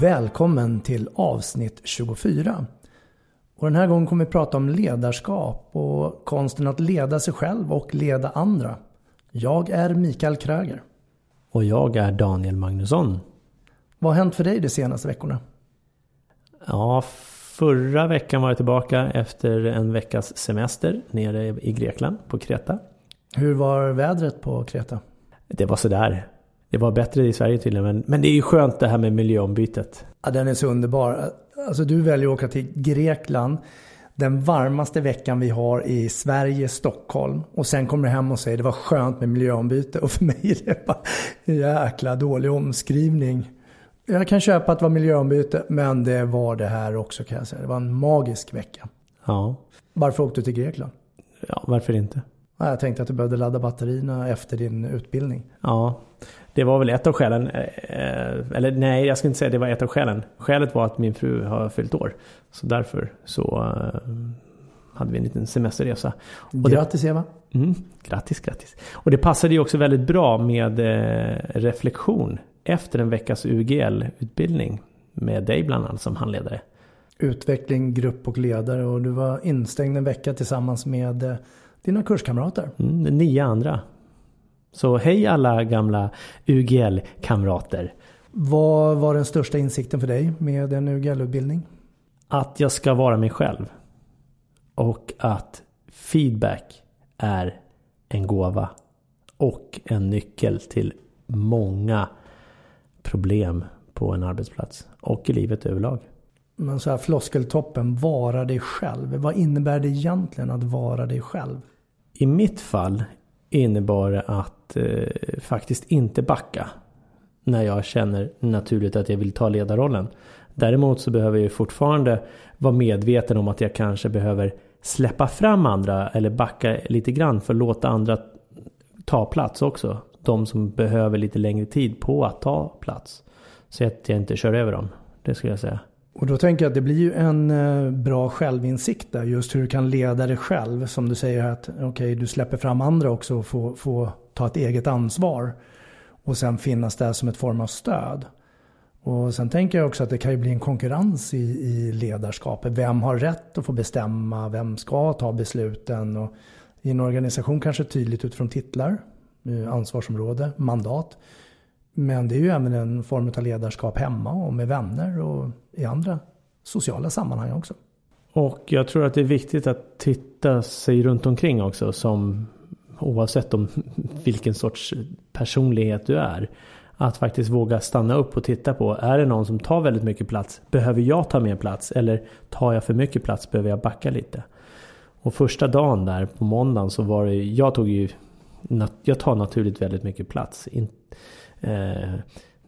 Välkommen till avsnitt 24. Och den här gången kommer vi prata om ledarskap och konsten att leda sig själv och leda andra. Jag är Mikael Kröger. Och jag är Daniel Magnusson. Vad har hänt för dig de senaste veckorna? Ja, förra veckan var jag tillbaka efter en veckas semester nere i Grekland på Kreta. Hur var vädret på Kreta? Det var sådär. Det var bättre i Sverige tydligen, men, men det är ju skönt det här med miljöombytet. Ja, den är så underbar. Alltså du väljer att åka till Grekland den varmaste veckan vi har i Sverige, Stockholm. Och sen kommer du hem och säger det var skönt med miljöombyte. Och för mig är det bara jäkla dålig omskrivning. Jag kan köpa att det var miljöombyte, men det var det här också kan jag säga. Det var en magisk vecka. Ja. Varför åkte du till Grekland? Ja, varför inte? Jag tänkte att du behövde ladda batterierna efter din utbildning. Ja, det var väl ett av skälen. Eh, eller nej, jag ska inte säga det var ett av skälen. Skälet var att min fru har fyllt år. Så därför så eh, hade vi en liten semesterresa. Och grattis Eva! Mm, grattis, grattis! Och det passade ju också väldigt bra med eh, reflektion efter en veckas UGL-utbildning. Med dig bland annat som handledare. Utveckling, grupp och ledare och du var instängd en vecka tillsammans med dina kurskamrater. Mm, nio andra. Så hej alla gamla UGL-kamrater. Vad var den största insikten för dig med en UGL-utbildning? Att jag ska vara mig själv. Och att feedback är en gåva. Och en nyckel till många problem på en arbetsplats. Och i livet överlag. Men så här floskeltoppen, vara dig själv. Vad innebär det egentligen att vara dig själv? I mitt fall innebar det att eh, faktiskt inte backa. När jag känner naturligt att jag vill ta ledarrollen. Däremot så behöver jag fortfarande vara medveten om att jag kanske behöver släppa fram andra eller backa lite grann för att låta andra ta plats också. De som behöver lite längre tid på att ta plats. Så att jag inte kör över dem. Det skulle jag säga. Och då tänker jag att det blir ju en eh, bra självinsikt där. Just hur du kan leda dig själv. Som du säger att okay, du släpper fram andra också och får, får ta ett eget ansvar. Och sen finnas där som ett form av stöd. Och sen tänker jag också att det kan ju bli en konkurrens i, i ledarskapet. Vem har rätt att få bestämma? Vem ska ta besluten? Och I en organisation kanske tydligt utifrån titlar, eh, ansvarsområde, mandat. Men det är ju även en form av ledarskap hemma och med vänner och i andra sociala sammanhang också. Och jag tror att det är viktigt att titta sig runt omkring också som oavsett om vilken sorts personlighet du är. Att faktiskt våga stanna upp och titta på, är det någon som tar väldigt mycket plats? Behöver jag ta mer plats? Eller tar jag för mycket plats? Behöver jag backa lite? Och första dagen där på måndagen så var det, jag tog ju, jag tar naturligt väldigt mycket plats. Eh,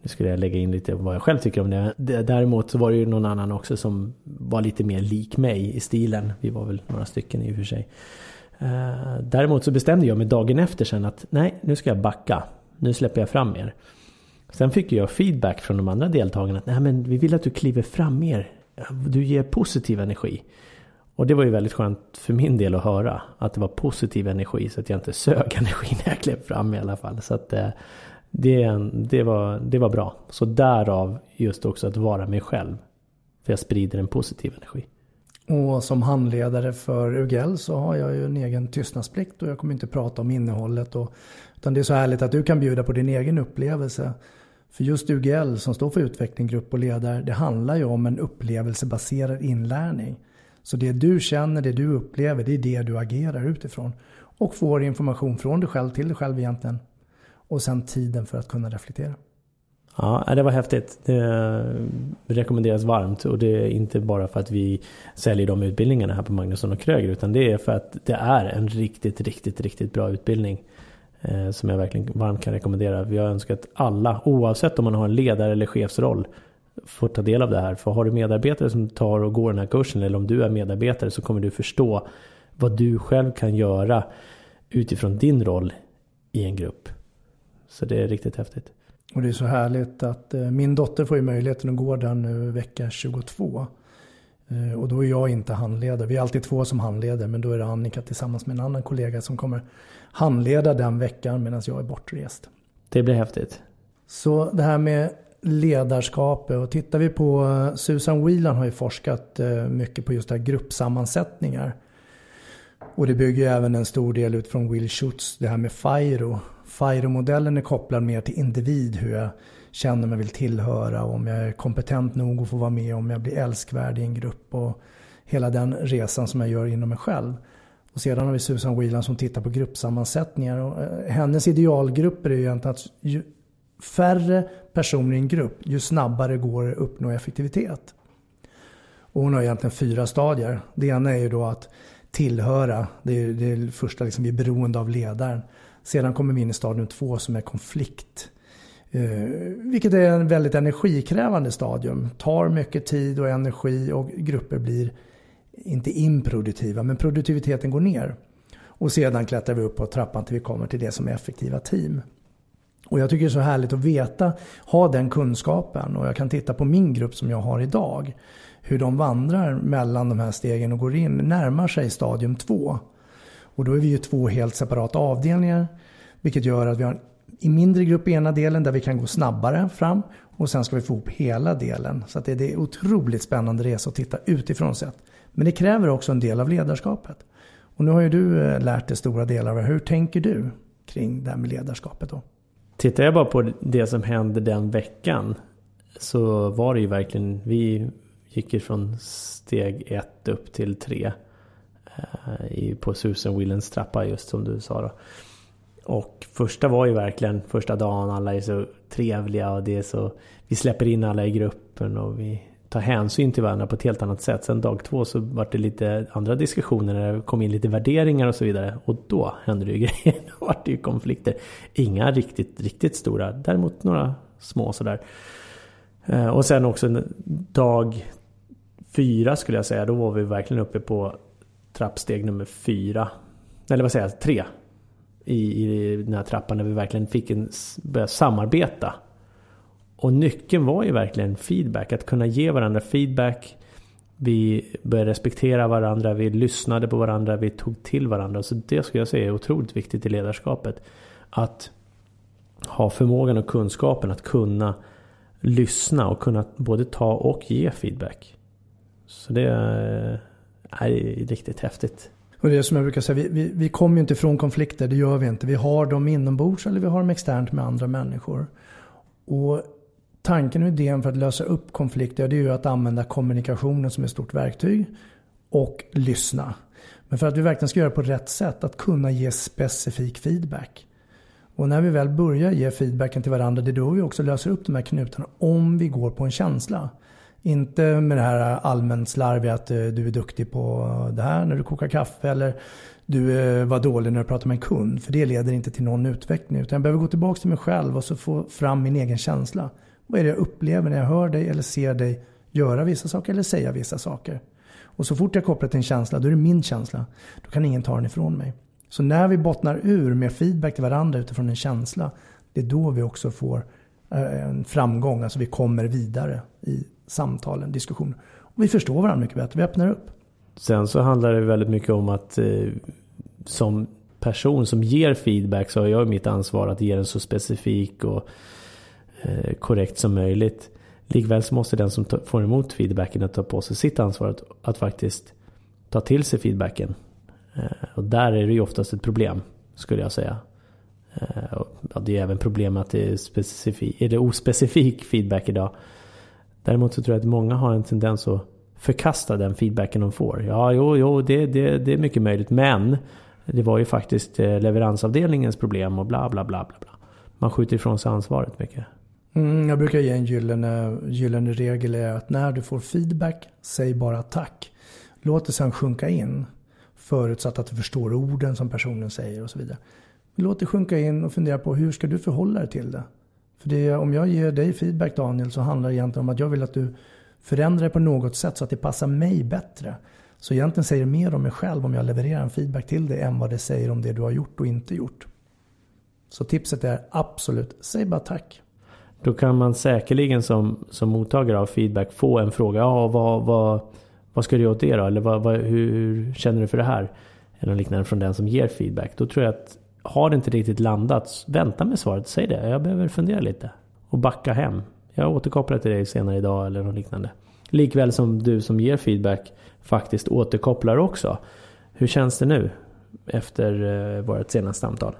nu skulle jag lägga in lite vad jag själv tycker om det. Däremot så var det ju någon annan också som var lite mer lik mig i stilen. Vi var väl några stycken i och för sig. Eh, däremot så bestämde jag mig dagen efter sen att nej, nu ska jag backa. Nu släpper jag fram er. Sen fick jag feedback från de andra deltagarna att nej men vi vill att du kliver fram mer. Du ger positiv energi. Och det var ju väldigt skönt för min del att höra att det var positiv energi så att jag inte sög energi när jag klev fram i alla fall. Så att, eh, det, det, var, det var bra. Så därav just också att vara mig själv. För jag sprider en positiv energi. Och som handledare för UGL så har jag ju en egen tystnadsplikt och jag kommer inte prata om innehållet. Och, utan det är så härligt att du kan bjuda på din egen upplevelse. För just UGL som står för utveckling, grupp och ledare, det handlar ju om en upplevelsebaserad inlärning. Så det du känner, det du upplever, det är det du agerar utifrån. Och får information från dig själv till dig själv egentligen. Och sen tiden för att kunna reflektera. Ja, äh, det var häftigt. Det eh, rekommenderas varmt och det är inte bara för att vi säljer de utbildningarna här på Magnusson och Kröger utan det är för att det är en riktigt, riktigt, riktigt bra utbildning. Eh, som jag verkligen varmt kan rekommendera. Vi har önskat att alla, oavsett om man har en ledare eller chefsroll, får ta del av det här. För har du medarbetare som tar och går den här kursen eller om du är medarbetare så kommer du förstå vad du själv kan göra utifrån din roll i en grupp. Så det är riktigt häftigt. Och det är så härligt att eh, min dotter får ju möjligheten att gå där nu vecka 22. Eh, och då är jag inte handledare. Vi är alltid två som handleder men då är det Annika tillsammans med en annan kollega som kommer handleda den veckan medan jag är bortrest. Det blir häftigt. Så det här med ledarskapet och tittar vi på eh, Susan Whelan har ju forskat mycket på just det här gruppsammansättningar. Och det bygger även en stor del ut från Will Schutz, det här med FIRO. FIRO-modellen är kopplad mer till individ, hur jag känner mig vill tillhöra, om jag är kompetent nog att få vara med, om jag blir älskvärd i en grupp och hela den resan som jag gör inom mig själv. Och sedan har vi Susan Whelan som tittar på gruppsammansättningar. Och eh, hennes idealgrupper är ju egentligen att ju färre personer i en grupp, ju snabbare går det att uppnå effektivitet. Och hon har egentligen fyra stadier. Det ena är ju då att tillhöra. Det är det första, liksom, vi är beroende av ledaren. Sedan kommer vi in i stadium två som är konflikt. Eh, vilket är en väldigt energikrävande stadium. Tar mycket tid och energi och grupper blir inte improduktiva men produktiviteten går ner. Och sedan klättrar vi upp på trappan till vi kommer till det som är effektiva team. Och jag tycker det är så härligt att veta, ha den kunskapen. Och jag kan titta på min grupp som jag har idag hur de vandrar mellan de här stegen och går in, närmar sig stadium 2. Och då är vi ju två helt separata avdelningar. Vilket gör att vi har en mindre grupp i ena delen där vi kan gå snabbare fram. Och sen ska vi få ihop hela delen. Så det, det är otroligt spännande resa att titta utifrån sett. Men det kräver också en del av ledarskapet. Och nu har ju du eh, lärt dig stora delar av det. Hur tänker du kring det här med ledarskapet då? Tittar jag bara på det som hände den veckan så var det ju verkligen, vi gick ju från steg ett upp till tre. Eh, på Susan Willens trappa just som du sa då. Och första var ju verkligen första dagen, alla är så trevliga och det är så... Vi släpper in alla i gruppen och vi tar hänsyn till varandra på ett helt annat sätt. Sen dag två så var det lite andra diskussioner när det kom in lite värderingar och så vidare. Och då hände det ju grejer. Då var det ju konflikter. Inga riktigt, riktigt stora. Däremot några små sådär. Eh, och sen också dag fyra skulle jag säga. Då var vi verkligen uppe på trappsteg nummer fyra. Eller vad säger jag? Tre. I, i den här trappan där vi verkligen fick en, börja samarbeta. Och nyckeln var ju verkligen feedback. Att kunna ge varandra feedback. Vi började respektera varandra, vi lyssnade på varandra, vi tog till varandra. Så det skulle jag säga är otroligt viktigt i ledarskapet. Att ha förmågan och kunskapen att kunna lyssna och kunna både ta och ge feedback. Så det det är riktigt häftigt. Och det är som jag brukar säga, vi, vi, vi kommer ju inte ifrån konflikter, det gör vi inte. Vi har dem inombords eller vi har dem externt med andra människor. Och tanken och idén för att lösa upp konflikter, det är ju att använda kommunikationen som ett stort verktyg och lyssna. Men för att vi verkligen ska göra det på rätt sätt, att kunna ge specifik feedback. Och när vi väl börjar ge feedbacken till varandra, det är då vi också löser upp de här knutarna om vi går på en känsla. Inte med det här allmänt slarviga att eh, du är duktig på det här när du kokar kaffe eller du eh, var dålig när du pratade med en kund. För det leder inte till någon utveckling. Utan jag behöver gå tillbaka till mig själv och så få fram min egen känsla. Vad är det jag upplever när jag hör dig eller ser dig göra vissa saker eller säga vissa saker. Och så fort jag kopplar till en känsla, då är det min känsla. Då kan ingen ta den ifrån mig. Så när vi bottnar ur med feedback till varandra utifrån en känsla, det är då vi också får eh, en framgång. Alltså vi kommer vidare i samtalen, diskussioner. Och vi förstår varandra mycket bättre, vi öppnar upp. Sen så handlar det väldigt mycket om att eh, som person som ger feedback så har jag mitt ansvar att ge den så specifik och eh, korrekt som möjligt. Likväl så måste den som får emot feedbacken att ta på sig sitt ansvar att, att faktiskt ta till sig feedbacken. Eh, och där är det ju oftast ett problem, skulle jag säga. Eh, ja, det är även problem att det är, specifik, är det ospecifik feedback idag. Däremot så tror jag att många har en tendens att förkasta den feedbacken de får. Ja, jo, jo, det, det, det är mycket möjligt. Men det var ju faktiskt eh, leveransavdelningens problem och bla, bla, bla, bla. bla. Man skjuter ifrån sig ansvaret mycket. Mm, jag brukar ge en gyllene, gyllene regel är att när du får feedback, säg bara tack. Låt det sen sjunka in. Förutsatt att du förstår orden som personen säger och så vidare. Låt det sjunka in och fundera på hur ska du förhålla dig till det? För det, om jag ger dig feedback Daniel så handlar det egentligen om att jag vill att du förändrar det på något sätt så att det passar mig bättre. Så egentligen säger det mer om mig själv om jag levererar en feedback till dig än vad det säger om det du har gjort och inte gjort. Så tipset är absolut, säg bara tack. Då kan man säkerligen som, som mottagare av feedback få en fråga. Ja, vad, vad, vad ska du göra åt det då? Eller vad, vad, hur, hur, känner du för det här? Eller liknande från den som ger feedback. Då tror jag att har det inte riktigt landat, vänta med svaret. Säg det, jag behöver fundera lite. Och backa hem. Jag återkopplar till dig senare idag eller något liknande. Likväl som du som ger feedback faktiskt återkopplar också. Hur känns det nu efter eh, vårt senaste samtal?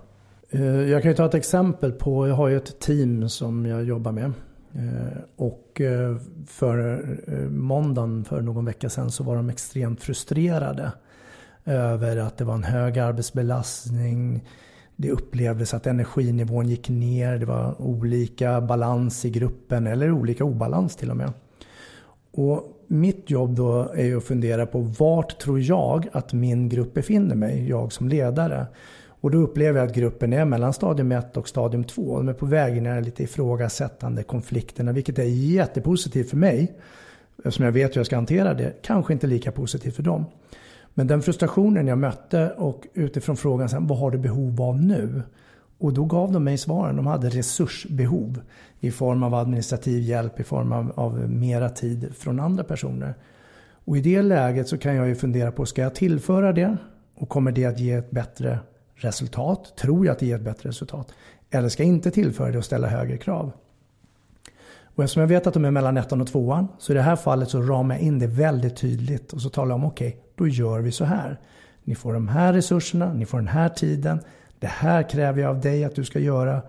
Eh, jag kan ju ta ett exempel på, jag har ju ett team som jag jobbar med. Eh, och för måndagen för någon vecka sedan så var de extremt frustrerade över att det var en hög arbetsbelastning. Det upplevdes att energinivån gick ner. Det var olika balans i gruppen eller olika obalans till och med. Och mitt jobb då är ju att fundera på vart tror jag att min grupp befinner mig, jag som ledare. Och då upplever jag att gruppen är mellan stadium 1 och stadium 2. De är på väg ner lite ifrågasättande konflikterna, vilket är jättepositivt för mig. Eftersom jag vet hur jag ska hantera det. Kanske inte lika positivt för dem. Men den frustrationen jag mötte och utifrån frågan sen, vad har du behov av nu? Och då gav de mig svaren. De hade resursbehov i form av administrativ hjälp, i form av, av mera tid från andra personer. Och i det läget så kan jag ju fundera på, ska jag tillföra det? Och kommer det att ge ett bättre resultat? Tror jag att det ger ett bättre resultat? Eller ska jag inte tillföra det och ställa högre krav? Och eftersom jag vet att de är mellan ettan och tvåan så i det här fallet så ramar jag in det väldigt tydligt och så talar jag om okej, okay, då gör vi så här. Ni får de här resurserna, ni får den här tiden. Det här kräver jag av dig att du ska göra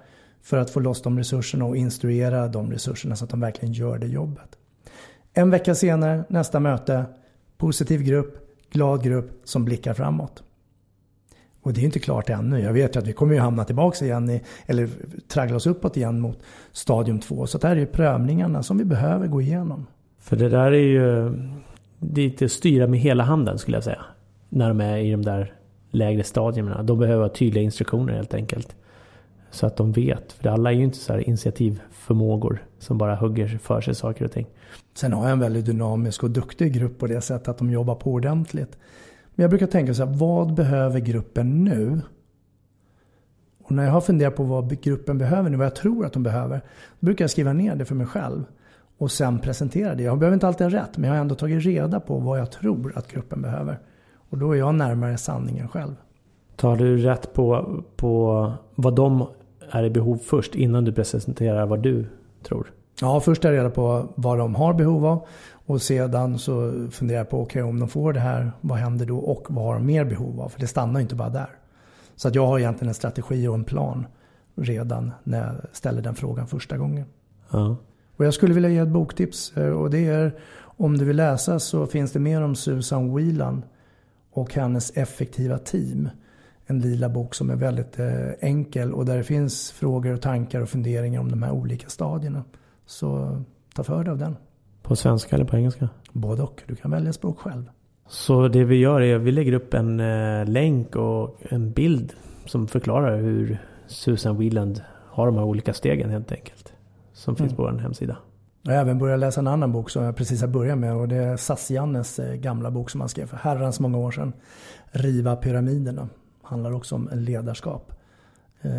för att få loss de resurserna och instruera de resurserna så att de verkligen gör det jobbet. En vecka senare, nästa möte, positiv grupp, glad grupp som blickar framåt. Och det är inte klart ännu. Jag vet ju att vi kommer ju hamna tillbaka igen i, eller traggla oss uppåt igen mot stadium 2. Så det här är ju prövningarna som vi behöver gå igenom. För det där är ju det är inte styra med hela handen skulle jag säga. När de är i de där lägre stadierna. De behöver ha tydliga instruktioner helt enkelt. Så att de vet. För alla är ju inte så här initiativförmågor som bara hugger för sig saker och ting. Sen har jag en väldigt dynamisk och duktig grupp på det sättet att de jobbar på ordentligt. Men jag brukar tänka så här, vad behöver gruppen nu? Och när jag har funderat på vad gruppen behöver nu, vad jag tror att de behöver, då brukar jag skriva ner det för mig själv. Och sen presentera det. Jag behöver inte alltid ha rätt, men jag har ändå tagit reda på vad jag tror att gruppen behöver. Och då är jag närmare sanningen själv. Tar du rätt på, på vad de är i behov först innan du presenterar vad du tror? Ja, först tar jag reda på vad de har behov av. Och sedan så funderar jag på, okej okay, om de får det här, vad händer då? Och vad har de mer behov av? För det stannar inte bara där. Så att jag har egentligen en strategi och en plan redan när jag ställer den frågan första gången. Ja. Och jag skulle vilja ge ett boktips. Eh, och det är, om du vill läsa så finns det mer om Susan Whelan och hennes effektiva team. En lila bok som är väldigt eh, enkel och där det finns frågor och tankar och funderingar om de här olika stadierna. Så ta för dig av den. På svenska eller på engelska? Både och. Du kan välja språk själv. Så det vi gör är att vi lägger upp en eh, länk och en bild som förklarar hur Susan Wieland har de här olika stegen helt enkelt. Som finns mm. på vår hemsida. Jag har även börjat läsa en annan bok som jag precis har börjat med och det är Sass-Jannes eh, gamla bok som han skrev för herrans många år sedan. Riva pyramiderna. Handlar också om ledarskap. Eh,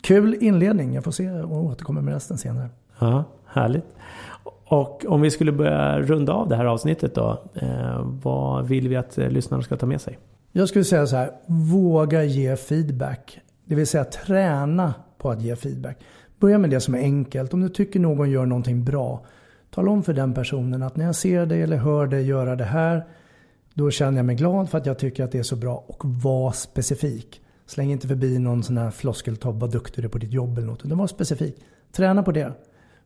kul inledning. Jag får se och återkommer med resten senare. Ja, härligt. Och om vi skulle börja runda av det här avsnittet då. Eh, vad vill vi att eh, lyssnarna ska ta med sig? Jag skulle säga så här. Våga ge feedback. Det vill säga träna på att ge feedback. Börja med det som är enkelt. Om du tycker någon gör någonting bra. Tala om för den personen att när jag ser dig eller hör dig göra det här. Då känner jag mig glad för att jag tycker att det är så bra och var specifik. Släng inte förbi någon sån här floskeltobb, vad duktig du är på ditt jobb eller något. Utan var specifik. Träna på det.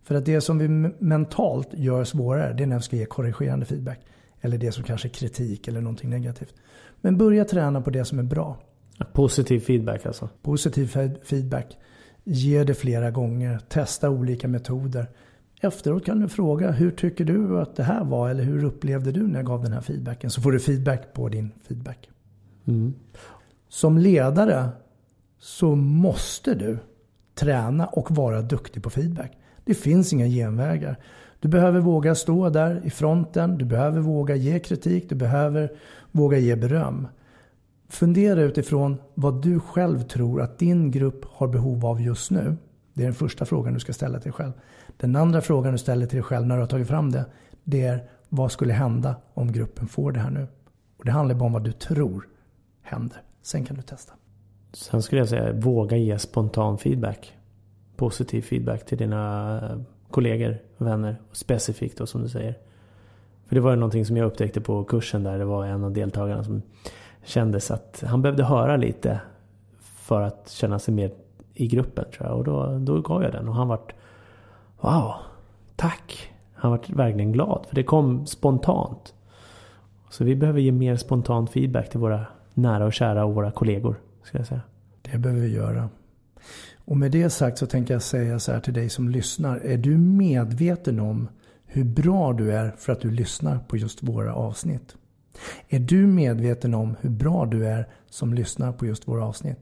För att det som vi mentalt gör svårare, det är när vi ska ge korrigerande feedback. Eller det som kanske är kritik eller någonting negativt. Men börja träna på det som är bra. Positiv feedback alltså? Positiv feedback. Ge det flera gånger. Testa olika metoder. Efteråt kan du fråga hur tycker du att det här var? Eller hur upplevde du när jag gav den här feedbacken? Så får du feedback på din feedback. Mm. Som ledare så måste du träna och vara duktig på feedback. Det finns inga genvägar. Du behöver våga stå där i fronten. Du behöver våga ge kritik. Du behöver våga ge beröm. Fundera utifrån vad du själv tror att din grupp har behov av just nu. Det är den första frågan du ska ställa till dig själv. Den andra frågan du ställer till dig själv när du har tagit fram det. Det är vad skulle hända om gruppen får det här nu? Och Det handlar bara om vad du tror händer. Sen kan du testa. Sen skulle jag säga våga ge spontan feedback. Positiv feedback till dina eh, kollegor, vänner. Specifikt då som du säger. För det var ju någonting som jag upptäckte på kursen där. Det var en av deltagarna som kändes att han behövde höra lite för att känna sig mer i gruppen tror jag. Och då, då gav jag den och han vart Wow, tack! Han vart verkligen glad för det kom spontant. Så vi behöver ge mer spontan feedback till våra nära och kära och våra kollegor. Ska jag säga. Det behöver vi göra. Och med det sagt så tänker jag säga så här till dig som lyssnar. Är du medveten om hur bra du är för att du lyssnar på just våra avsnitt? Är du medveten om hur bra du är som lyssnar på just våra avsnitt?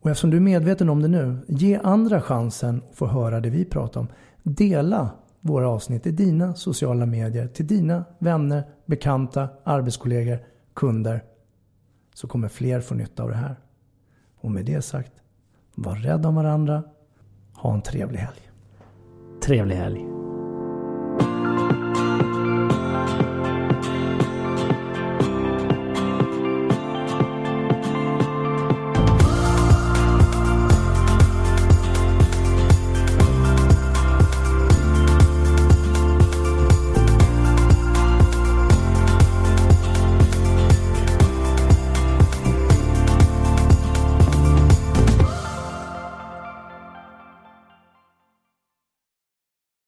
Och eftersom du är medveten om det nu, ge andra chansen att få höra det vi pratar om. Dela våra avsnitt i dina sociala medier till dina vänner, bekanta, arbetskollegor, kunder. Så kommer fler få nytta av det här. Och med det sagt, var rädda om varandra. Ha en trevlig helg. Trevlig helg.